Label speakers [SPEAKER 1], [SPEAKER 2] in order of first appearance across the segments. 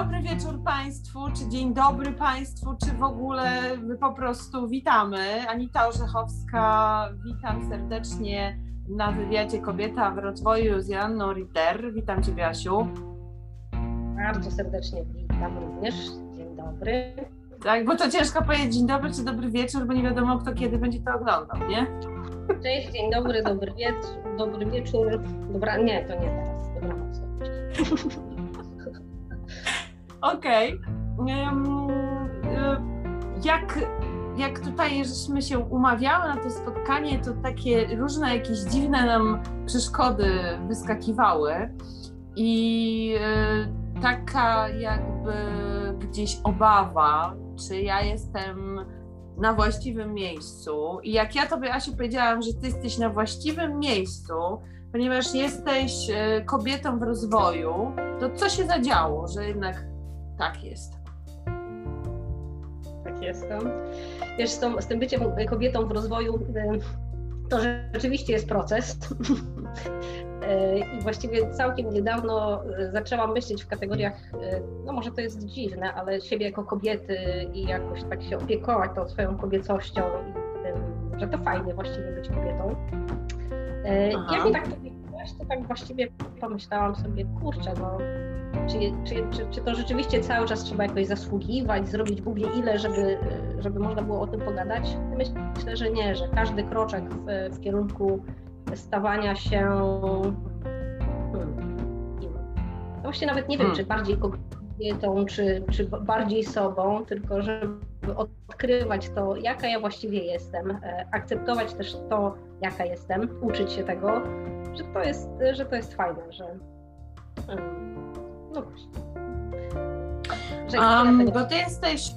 [SPEAKER 1] Dobry wieczór Państwu, czy dzień dobry Państwu, czy w ogóle my po prostu witamy. Anita Orzechowska, witam serdecznie na wywiadzie Kobieta w rozwoju z Joanną Ritter. Witam Cię, Asiu.
[SPEAKER 2] Bardzo serdecznie witam również. Dzień dobry.
[SPEAKER 1] Tak, bo to ciężko powiedzieć dzień dobry czy dobry wieczór, bo nie wiadomo kto kiedy będzie to oglądał, nie?
[SPEAKER 2] Cześć, dzień dobry, dobry wieczór, dobry wieczór. Dobra, nie, to nie teraz. Dobranoc.
[SPEAKER 1] Okej. Okay. Jak, jak tutaj żeśmy się umawiały na to spotkanie, to takie różne jakieś dziwne nam przeszkody wyskakiwały i y, taka jakby gdzieś obawa, czy ja jestem na właściwym miejscu. I jak ja tobie, Asiu, powiedziałam, że ty jesteś na właściwym miejscu, ponieważ jesteś y, kobietą w rozwoju, to co się zadziało, że jednak tak jest?
[SPEAKER 2] Tak jestem. Wiesz, z, tą, z tym byciem kobietą w rozwoju y, to rzeczywiście jest proces. I właściwie całkiem niedawno zaczęłam myśleć w kategoriach, no może to jest dziwne, ale siebie jako kobiety i jakoś tak się opiekować tą swoją kobiecością i tym, że to fajnie właściwie być kobietą. Aha. Jak mi tak powiedziałaś, to tak właściwie pomyślałam sobie, kurczę, no czy, czy, czy, czy, to rzeczywiście cały czas trzeba jakoś zasługiwać, zrobić Bóg wie ile, żeby, żeby można było o tym pogadać? Myślę, że nie, że każdy kroczek w, w kierunku stawania się hmm, no właśnie nawet nie wiem, hmm. czy bardziej kobietą, czy, czy bardziej sobą, tylko żeby odkrywać to, jaka ja właściwie jestem, e, akceptować też to, jaka jestem, uczyć się tego, że to jest, że to jest fajne, że hmm, no właśnie.
[SPEAKER 1] Um, bo ty jesteś,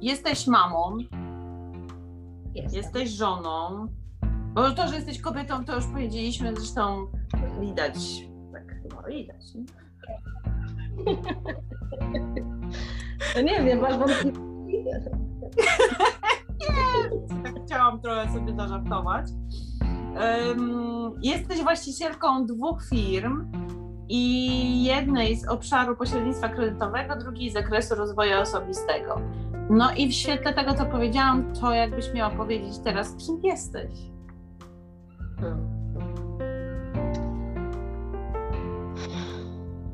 [SPEAKER 1] jesteś mamą, Jestem. jesteś żoną, bo to, że jesteś kobietą, to już powiedzieliśmy, zresztą widać, tak chyba widać, nie?
[SPEAKER 2] No nie wiem, masz wątpliwości?
[SPEAKER 1] nie, chciałam trochę sobie zażartować. Um, jesteś właścicielką dwóch firm, i jednej z obszaru pośrednictwa kredytowego, drugiej z zakresu rozwoju osobistego. No i w świetle tego, co powiedziałam, to jakbyś miała powiedzieć teraz, kim jesteś?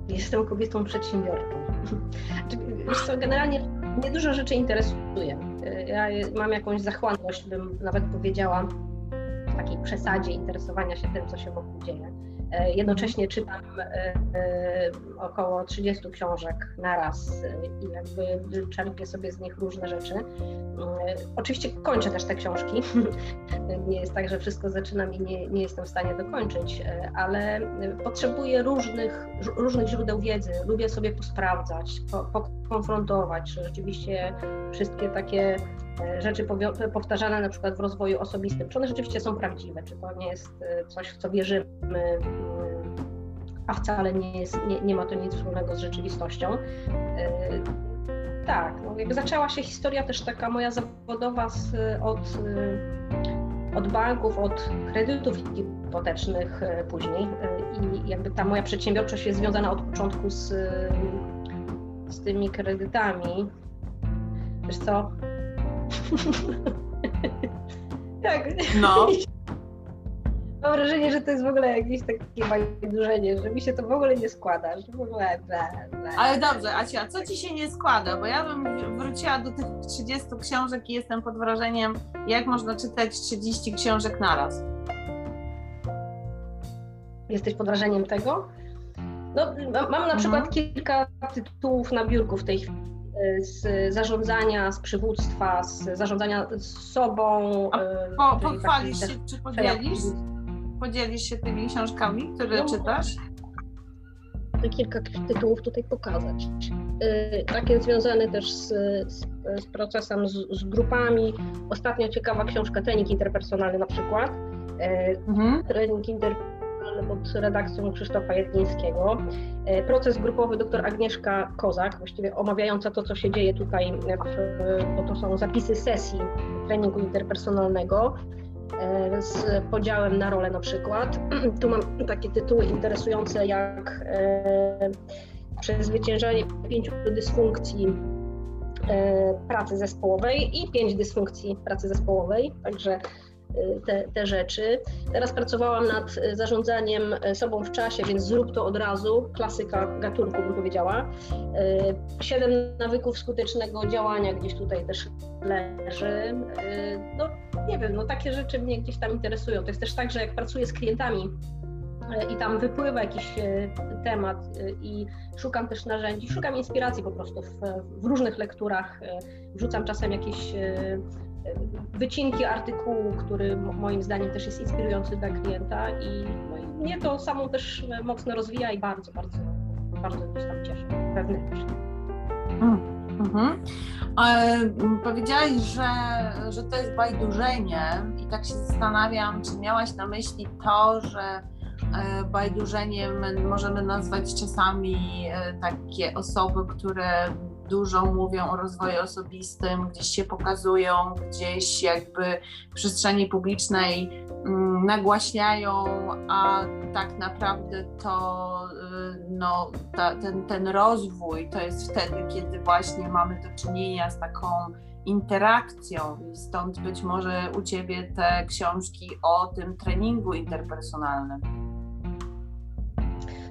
[SPEAKER 2] Jestem kobietą przedsiębiorcą. Wiesz co, generalnie mnie dużo rzeczy interesuje. Ja mam jakąś zachłanność, bym nawet powiedziała, w takiej przesadzie interesowania się tym, co się wokół dzieje jednocześnie czytam e, e, około 30 książek na raz i jakby czerpię sobie z nich różne rzeczy. Oczywiście kończę też te książki. Nie jest tak, że wszystko zaczynam i nie, nie jestem w stanie dokończyć, ale potrzebuję różnych, różnych źródeł wiedzy. Lubię sobie posprawdzać, pokonfrontować, czy rzeczywiście wszystkie takie rzeczy powtarzane na przykład w rozwoju osobistym, czy one rzeczywiście są prawdziwe, czy to nie jest coś, w co wierzymy, a wcale nie, jest, nie, nie ma to nic wspólnego z rzeczywistością. E, tak, no jakby zaczęła się historia też taka moja zawodowa z, od, e, od banków, od kredytów hipotecznych e, później i jakby ta moja przedsiębiorczość jest związana od początku z, z tymi kredytami. Wiesz co? tak.
[SPEAKER 1] No.
[SPEAKER 2] Mam wrażenie, że to jest w ogóle jakieś takie bajdurzenie, że mi się to w ogóle nie składa, że w ogóle ble.
[SPEAKER 1] Ale dobrze, Acia, co ci się nie składa? Bo ja bym wróciła do tych 30 książek i jestem pod wrażeniem, jak można czytać 30 książek naraz.
[SPEAKER 2] Jesteś pod wrażeniem tego? No, mam na mhm. przykład kilka tytułów na biurku w tej chwili z zarządzania, z przywództwa, z zarządzania sobą.
[SPEAKER 1] A e, po, pochwalisz się, czy podzielisz? Podzielisz się tymi książkami, które no, czytasz?
[SPEAKER 2] Kilka tytułów tutaj pokazać. E, takie związane też z, z, z procesem, z, z, grupami. Ostatnio ciekawa książka Trening Interpersonalny na przykład. E, mhm. Trening interpersonalny pod redakcją Krzysztofa Jedlińskiego. Proces grupowy dr Agnieszka Kozak, właściwie omawiająca to, co się dzieje tutaj, bo to są zapisy sesji treningu interpersonalnego. E, z podziałem na role na przykład. Tu mam takie tytuły interesujące jak e, przezwyciężanie pięciu dysfunkcji e, pracy zespołowej i pięć dysfunkcji pracy zespołowej, także te, te rzeczy. Teraz pracowałam nad y, zarządzaniem y, sobą w czasie, więc zrób to od razu. Klasyka gatunku bym powiedziała. Siedem nawyków skutecznego działania gdzieś tutaj też leży. No nie wiem, no takie rzeczy mnie gdzieś tam interesują. To jest też tak, że jak pracuję z klientami, i tam wypływa jakiś temat i szukam też narzędzi, szukam inspiracji po prostu w, w różnych lekturach, wrzucam czasem jakieś wycinki artykułu, który moim zdaniem też jest inspirujący dla klienta i, no mnie to samą też mocno rozwija i bardzo, bardzo, bardzo gdzieś tam cieszy wewnętrznie.
[SPEAKER 1] Mm, mhm. E, powiedziałaś, że, że to jest bajdurzenie i tak się zastanawiam, czy miałaś na myśli to, że e, bajdurzeniem możemy nazwać czasami e, takie osoby, które dużo mówią o rozwoju osobistym, gdzieś się pokazują, gdzieś jakby w przestrzeni publicznej mm, nagłaśniają, a tak naprawdę to y, no, ta, ten, ten rozwój to jest wtedy, kiedy właśnie mamy do czynienia z taką interakcją i stąd być może u Ciebie te książki o tym treningu interpersonalnym.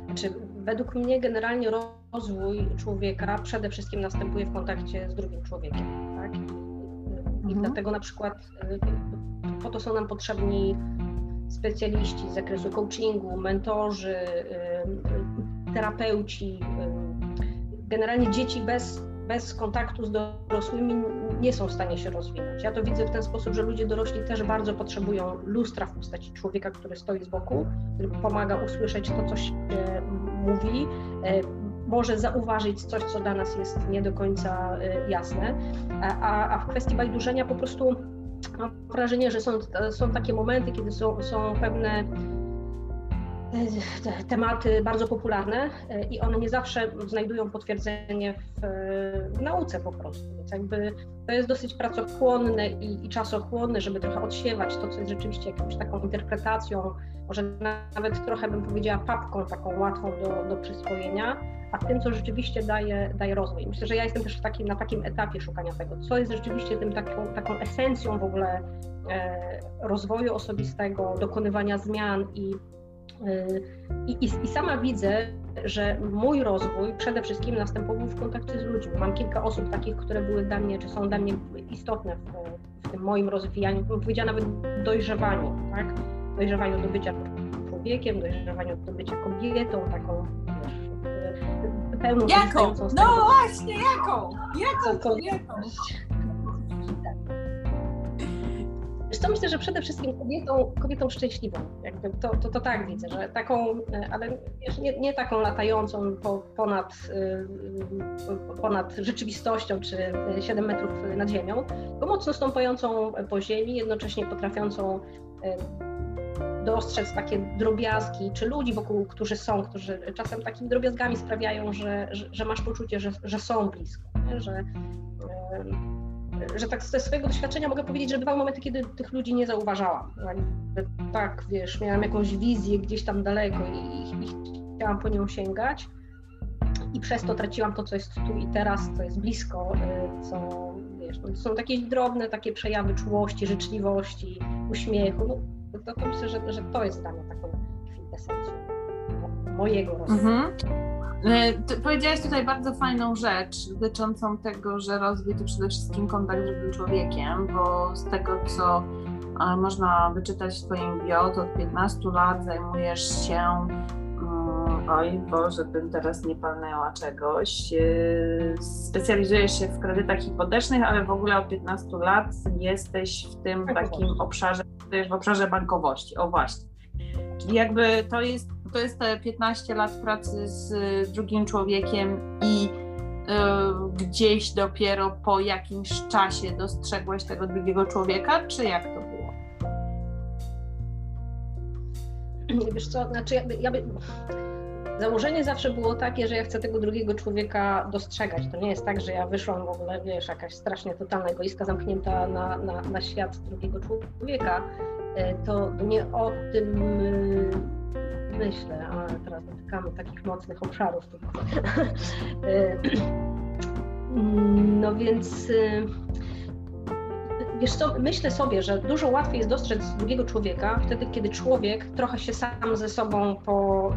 [SPEAKER 2] Znaczy, według mnie generalnie rozwój człowieka przede wszystkim następuje w kontakcie z drugim człowiekiem. Tak? I, mhm. dlatego na przykład y, po to są nam potrzebni specjaliści z zakresu coachingu, mentorzy, y, y, terapeuci. Generalnie dzieci bez, bez kontaktu z dorosłymi nie są w stanie się rozwinąć. Ja to widzę w ten sposób, że ludzie dorośli też bardzo potrzebują lustra w postaci człowieka, który stoi z boku, który pomaga usłyszeć to, co się mówi, e, może zauważyć coś, co dla nas jest nie do końca e, jasne. A, a w kwestii bajdurzenia po prostu mam wrażenie, że są, są takie momenty, kiedy są, są pewne e, tematy bardzo popularne i one nie zawsze znajdują potwierdzenie w, w nauce po prostu. Więc jakby to jest dosyć pracochłonne i, i czasochłonne, żeby trochę odsiewać to, co jest rzeczywiście jakąś taką interpretacją może nawet trochę bym powiedziała papką taką łatwą do, do przyswojenia, a tym, co rzeczywiście daje, daje rozwój. Myślę, że ja jestem też takim, na takim etapie szukania tego, co jest rzeczywiście tym taką, taką esencją w ogóle e, rozwoju osobistego, dokonywania zmian i, e, i, i sama widzę, że mój rozwój przede wszystkim następował w kontakcie z ludźmi. Mam kilka osób takich, które były dla mnie, czy są dla mnie istotne w, w tym moim rozwijaniu, bym powiedziała nawet dojrzewaniu, tak? dojrzewaniu do bycia człowiekiem, dojrzewaniu do bycia kobietą, taką wiesz, pełną
[SPEAKER 1] Jaką? No właśnie, jaką? Jaką kobietą?
[SPEAKER 2] Wiesz co, myślę, że przede wszystkim kobietą, kobietą szczęśliwą. Jakby to, to, to tak widzę, że taką, ale wiesz, nie, nie taką latającą po, ponad, ponad rzeczywistością czy 7 metrów nad ziemią, tylko mocno stąpającą po ziemi, jednocześnie potrafiącą dostrzec takie drobiazgi, czy ludzi wokół, którzy są, którzy czasem takimi drobiazgami sprawiają, że, że, że masz poczucie, że, że są blisko, nie? że że tak ze swojego doświadczenia mogę powiedzieć, że bywały momenty, kiedy tych ludzi nie zauważałam. Tak, wiesz, miałam jakąś wizję gdzieś tam daleko i, i chciałam po nią sięgać i przez to traciłam to, co jest tu i teraz, co jest blisko, y, co wiesz, no są takie drobne takie przejawy czułości, życzliwości, uśmiechu. No, to, to myślę, że, że to jest dla mnie taką kwintesencją mojego rozwoju. Mhm.
[SPEAKER 1] E, powiedziałaś tutaj bardzo fajną rzecz dotyczącą tego, że rozwój to przede wszystkim kontakt z drugim człowiekiem, bo z tego, co e, można wyczytać w Twoim bio, to od 15 lat zajmujesz się mm, oj Boże, bym teraz nie palnęła czegoś. E, specjalizujesz się w kredytach hipotecznych, ale w ogóle od 15 lat jesteś w tym takim obszarze, w obszarze bankowości. O właśnie. Czyli jakby to jest, to jest te 15 lat pracy z drugim człowiekiem i y, gdzieś dopiero po jakimś czasie dostrzegłeś tego drugiego człowieka, czy jak to było?
[SPEAKER 2] Wiesz co, znaczy ja, ja by... Założenie zawsze było takie, że ja chcę tego drugiego człowieka dostrzegać. To nie jest tak, że ja wyszłam w ogóle, wiesz, jakaś strasznie totalna egoistka zamknięta na, na, na świat drugiego człowieka. E, to nie o tym myślę, a teraz dotykamy takich mocnych obszarów. no więc Wiesz co, myślę sobie, że dużo łatwiej jest dostrzec drugiego człowieka wtedy, kiedy człowiek trochę się sam ze sobą po,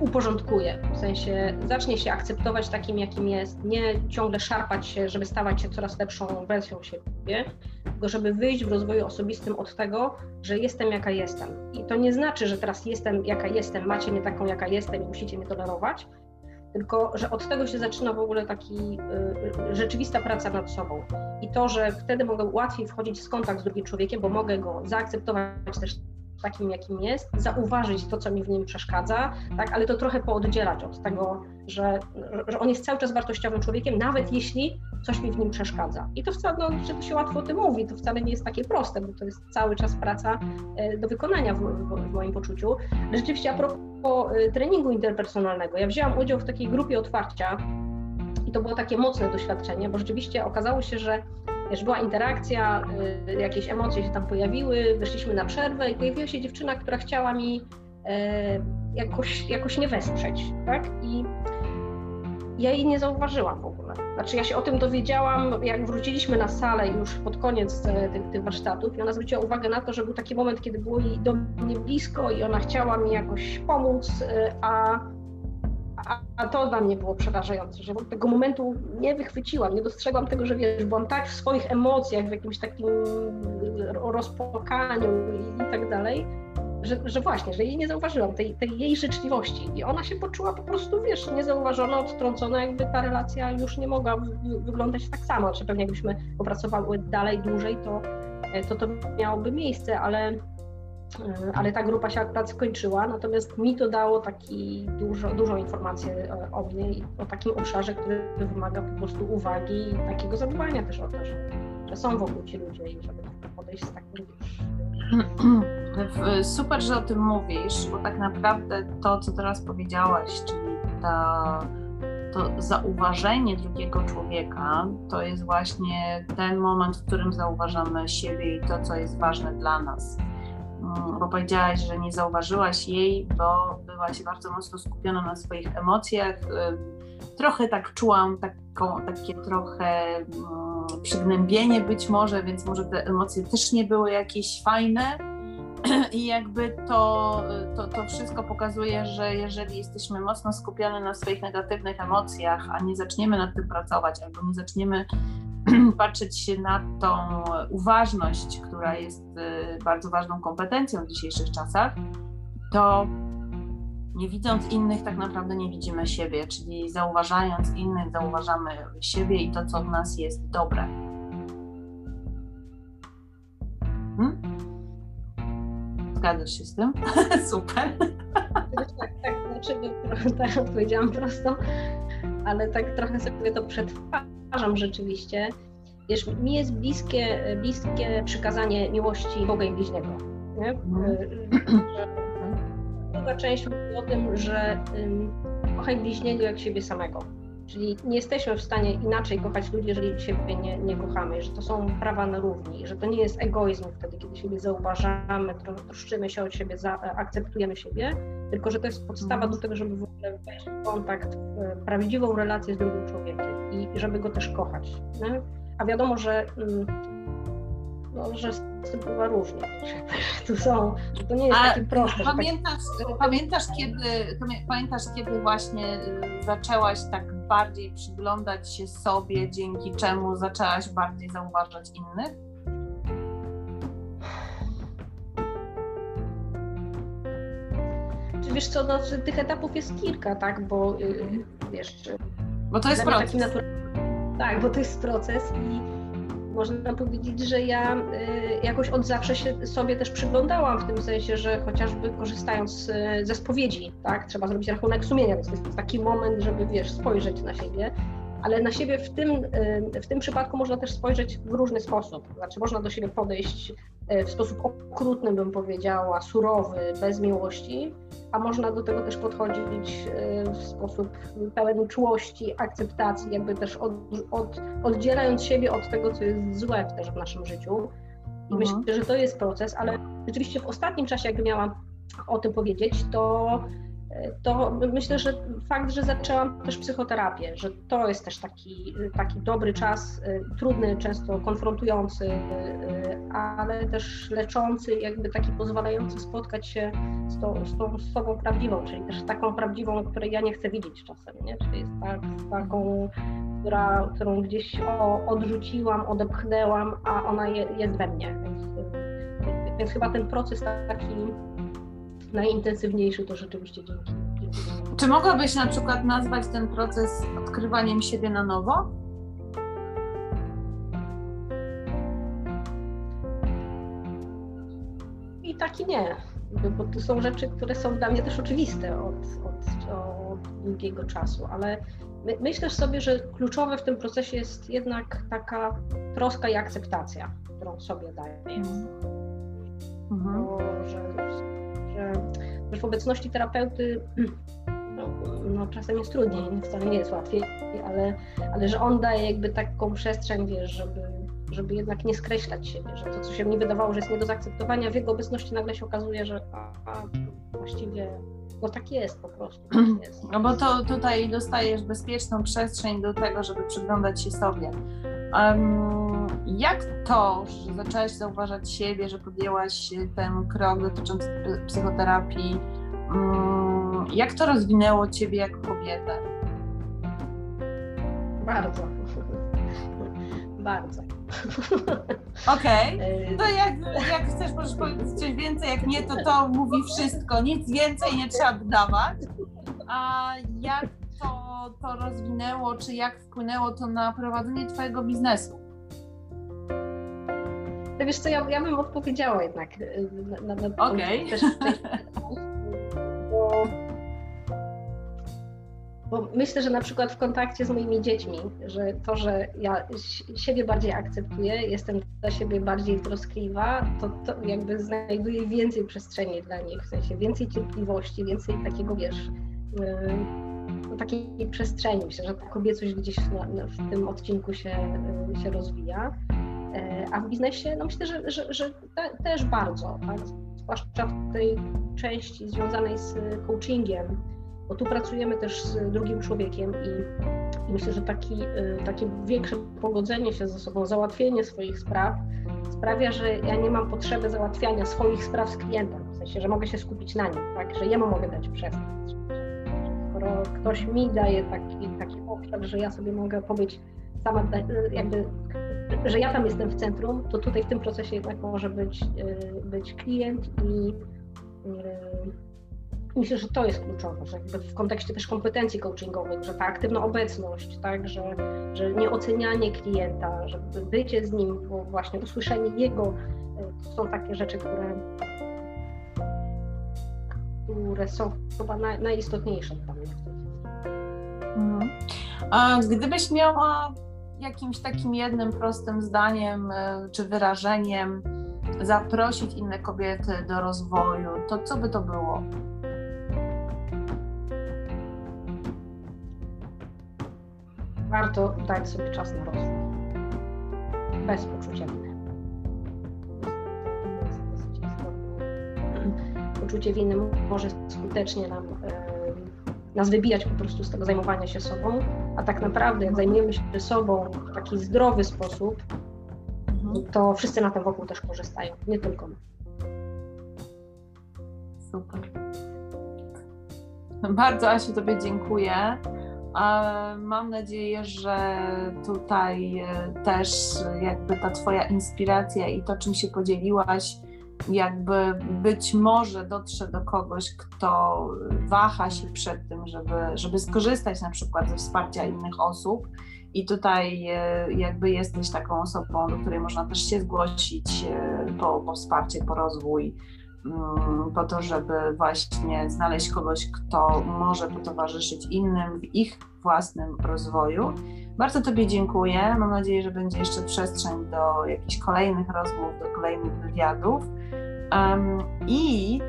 [SPEAKER 2] y, uporządkuje. W sensie zacznie się akceptować takim, jakim jest, nie ciągle szarpać się, żeby stawać się coraz lepszą wersją siebie, tylko żeby wyjść w rozwoju osobistym od tego, że jestem jaka jestem. I to nie znaczy, że teraz jestem jaka jestem, macie mnie taką jaka jestem i musicie mnie tolerować, tylko że od tego się zaczyna w ogóle taki y, y, rzeczywista praca nad sobą. I to, że wtedy mogę łatwiej wchodzić w kontakt z drugim człowiekiem, bo mogę go zaakceptować też takim, jakim jest, zauważyć to, co mi w nim przeszkadza, tak, ale to trochę pooddzielać od tego, że, że on jest cały czas wartościowym człowiekiem, nawet jeśli coś mi w nim przeszkadza. I to wcale, no, że to się łatwo o tym mówi, to wcale nie jest takie proste, bo to jest cały czas praca e, do wykonania w, w, w moim poczuciu. Rzeczywiście a propos e, treningu interpersonalnego, ja wzięłam udział w takiej grupie otwarcia i to było takie mocne doświadczenie, bo rzeczywiście okazało się, że wiesz, była interakcja, y, jakieś emocje się tam pojawiły, wyszliśmy na przerwę i pojawiła się dziewczyna, która chciała mi e, jakoś, jakoś nie wesprzeć, tak? I ja jej nie zauważyłam w ogóle. Znaczy ja się o tym dowiedziałam, jak wróciliśmy na salę już pod koniec e, tych, tych warsztatów i ona zwróciła uwagę na to, że był taki moment, kiedy było jej do mnie blisko i ona chciała mi jakoś pomóc, e, a a, to dla mnie było przerażające, że tego momentu nie wychwyciłam, nie dostrzegłam tego, że wiesz, byłam tak w swoich emocjach, w jakimś takim rozpłakaniu i, i tak dalej, że, że, właśnie, że jej nie zauważyłam, tej, tej, jej życzliwości. I ona się poczuła po prostu, wiesz, niezauważona, odtrącona, jakby ta relacja już nie mogła wyglądać tak samo. Czy pewnie jakbyśmy popracowały dalej, dłużej, to to, to miałoby miejsce, ale E, ale ta grupa się akurat skończyła, natomiast mi to dało taki dużo, dużą informację e, o mnie i o takim obszarze, który wymaga po prostu uwagi i takiego zadbania też o to, że, że są wokół ci ludzie i żeby podejść z takim
[SPEAKER 1] Super, że o tym mówisz, bo tak naprawdę to, co teraz powiedziałaś, czyli ta, to zauważenie drugiego człowieka, to jest właśnie ten moment, w którym zauważamy siebie i to, co jest ważne dla nas bo powiedziałaś, że nie zauważyłaś jej, bo byłaś bardzo mocno skupiona na swoich emocjach. Trochę tak czułam taką, takie trochę przygnębienie być może, więc może te emocje też nie były jakieś fajne. I jakby to, to, to wszystko pokazuje, że jeżeli jesteśmy mocno skupione na swoich negatywnych emocjach, a nie zaczniemy nad tym pracować, albo nie zaczniemy patrzeć się na tą uważność, która jest y, bardzo ważną kompetencją w dzisiejszych czasach, to nie widząc innych, tak naprawdę nie widzimy siebie, czyli zauważając innych, zauważamy siebie i to, co w nas jest dobre. Zgadzasz się z tym? Super.
[SPEAKER 2] Tak, tak, znaczy, tak odpowiedziałam prosto, ale tak trochę sobie to przetwarzam rzeczywiście. Wiesz, mi jest bliskie, bliskie przykazanie miłości Boga i bliźniego. Nie? Mhm. Druga część mówi o tym, że um, kochaj bliźniego jak siebie samego. Czyli nie jesteśmy w stanie inaczej kochać ludzi, jeżeli siebie nie, nie kochamy, że to są prawa na równi, że to nie jest egoizm wtedy, kiedy siebie zauważamy, troszczymy się od siebie, za, akceptujemy siebie, tylko że to jest podstawa do tego, żeby w ogóle wejść w kontakt, w prawdziwą relację z drugim człowiekiem i żeby go też kochać. Nie? A wiadomo, że, mm, no, że z tym bywa różnie. Tu są, że to nie jest takie proste.
[SPEAKER 1] Pamiętasz, tak... pamiętasz, kiedy, pamiętasz, kiedy właśnie y, zaczęłaś tak bardziej przyglądać się sobie, dzięki czemu zaczęłaś bardziej zauważać innych?
[SPEAKER 2] Czy wiesz co, no, tych etapów jest kilka, tak, bo y, wiesz...
[SPEAKER 1] Bo to jest proces.
[SPEAKER 2] Tak, bo to jest proces i można powiedzieć, że ja y, jakoś od zawsze się sobie też przyglądałam w tym sensie, że chociażby korzystając ze spowiedzi, tak, trzeba zrobić rachunek sumienia, więc to jest taki moment, żeby wiesz, spojrzeć na siebie, ale na siebie w tym, y, w tym przypadku można też spojrzeć w różny sposób. Znaczy można do siebie podejść y, w sposób okrutny, bym powiedziała, surowy, bez miłości, a można do tego też podchodzić y, w sposób pełen czułości, akceptacji, jakby też od, od, oddzielając siebie od tego, co jest złe też w naszym życiu. I mhm. myślę, że to jest proces, ale rzeczywiście w ostatnim czasie, jakby miałam o tym powiedzieć, to to myślę, że fakt, że zaczęłam też psychoterapię, że to jest też taki, taki dobry czas, y, trudny, często konfrontujący, y, ale też leczący, jakby taki pozwalający spotkać się z tą, z tą sobą prawdziwą, czyli też taką prawdziwą, której ja nie chcę widzieć czasem, nie? czyli jest tak, taką, która, którą gdzieś odrzuciłam, odepchnęłam, a ona je, jest we mnie. Więc, więc chyba ten proces taki najintensywniejszy to rzeczywiście dzięki.
[SPEAKER 1] Czy mogłabyś na przykład nazwać ten proces odkrywaniem siebie na nowo?
[SPEAKER 2] I tak i nie, bo tu są rzeczy, które są dla mnie też oczywiste od, od, od długiego czasu, ale my, myślę sobie, że kluczowe w tym procesie jest jednak taka troska i akceptacja, którą sobie daję. Mhm. Bo, że że w obecności terapeuty no, no, czasem jest trudniej, wcale nie jest łatwiej, ale, ale że on daje jakby taką przestrzeń, wiesz, żeby, żeby jednak nie skreślać siebie, że to, co się mi wydawało, że jest nie do zaakceptowania, w jego obecności nagle się okazuje, że a, a właściwie no tak jest po prostu. Tak jest.
[SPEAKER 1] No bo to tutaj dostajesz bezpieczną przestrzeń do tego, żeby przyglądać się sobie. Um, jak to, że zaczęłaś zauważać siebie, że podjęłaś ten krok dotyczący psychoterapii, um, jak to rozwinęło ciebie jako kobietę?
[SPEAKER 2] Bardzo. Bardzo.
[SPEAKER 1] Okej, okay. to jak, jak chcesz, możesz powiedzieć coś więcej, jak nie, to to mówi wszystko, nic więcej nie trzeba dodawać. A jak to, to rozwinęło, czy jak wpłynęło to na prowadzenie Twojego biznesu?
[SPEAKER 2] No wiesz co, ja, ja bym odpowiedziała jednak y, na, na,
[SPEAKER 1] na okay. też,
[SPEAKER 2] bo, bo myślę, że na przykład w kontakcie z moimi dziećmi, że to, że ja siebie bardziej akceptuję, jestem dla siebie bardziej troskliwa, to, to jakby znajduję więcej przestrzeni dla nich, w sensie więcej cierpliwości, więcej takiego, wiesz, yy, takiej przestrzeni. Myślę, że ta kobiecość gdzieś na, w tym odcinku się, y, się rozwija. E, a w biznesie, no myślę, że, że, że te, też bardzo, tak? zwłaszcza w tej części związanej z coachingiem, bo tu pracujemy też z drugim człowiekiem i, i myślę, że taki, y, takie większe pogodzenie się ze sobą, załatwienie swoich spraw sprawia, że ja nie mam potrzeby załatwiania swoich spraw z klientem, w sensie, że mogę się skupić na nim, tak, że jemu mogę dać przestrzeń skoro ktoś mi daje taki, taki obszar, że ja sobie mogę powiedzieć sama, jakby, że ja tam jestem w centrum, to tutaj w tym procesie jednak może być, y, być klient i y, myślę, że to jest kluczowe, że jakby w kontekście też kompetencji coachingowych, że ta aktywna obecność, tak, że, że nie ocenianie klienta, że bycie z nim, bo właśnie usłyszenie jego, y, to są takie rzeczy, które które są chyba naj, najistotniejsze dla mnie
[SPEAKER 1] mhm. A gdybyś miała jakimś takim jednym prostym zdaniem e, czy wyrażeniem zaprosić inne kobiety do rozwoju, to co by to było?
[SPEAKER 2] Warto dać sobie czas na rozwój. Bez poczucia winy. poczucie winy może skutecznie nam, nas wybijać po prostu z tego zajmowania się sobą, a tak naprawdę jak zajmujemy się sobą w taki zdrowy sposób, mhm. to wszyscy na tym wokół też korzystają, nie tylko my.
[SPEAKER 1] Super. Bardzo Asiu Tobie dziękuję. Mam nadzieję, że tutaj e, też jakby ta Twoja inspiracja i to, czym się podzieliłaś, jakby być może dotrze do kogoś, kto waha się przed tym, żeby, żeby skorzystać na przykład ze wsparcia innych osób. I tutaj e, jakby jesteś taką osobą, do której można też się zgłosić e, po, po wsparcie, po rozwój, po to, żeby właśnie znaleźć kogoś, kto może potowarzyszyć innym w ich własnym rozwoju. Bardzo Tobie dziękuję. Mam nadzieję, że będzie jeszcze przestrzeń do jakichś kolejnych rozmów, do kolejnych wywiadów. Um, I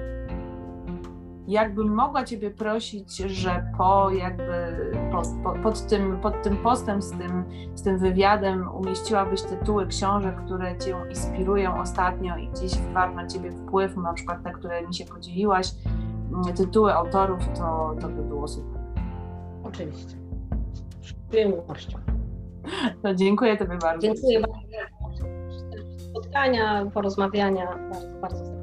[SPEAKER 1] jakbym mogła Ciebie prosić, że po jakby pod, tym, pod tym postem z tym, z tym wywiadem umieściłabyś tytuły książek, które Cię inspirują ostatnio i gdzieś wywarł na Ciebie wpływ, na przykład te, które mi się podzieliłaś, tytuły autorów, to, to by było super.
[SPEAKER 2] Oczywiście. Z przyjemnością.
[SPEAKER 1] To dziękuję Tobie bardzo.
[SPEAKER 2] Dziękuję bardzo spotkania, porozmawiania. Bardzo, bardzo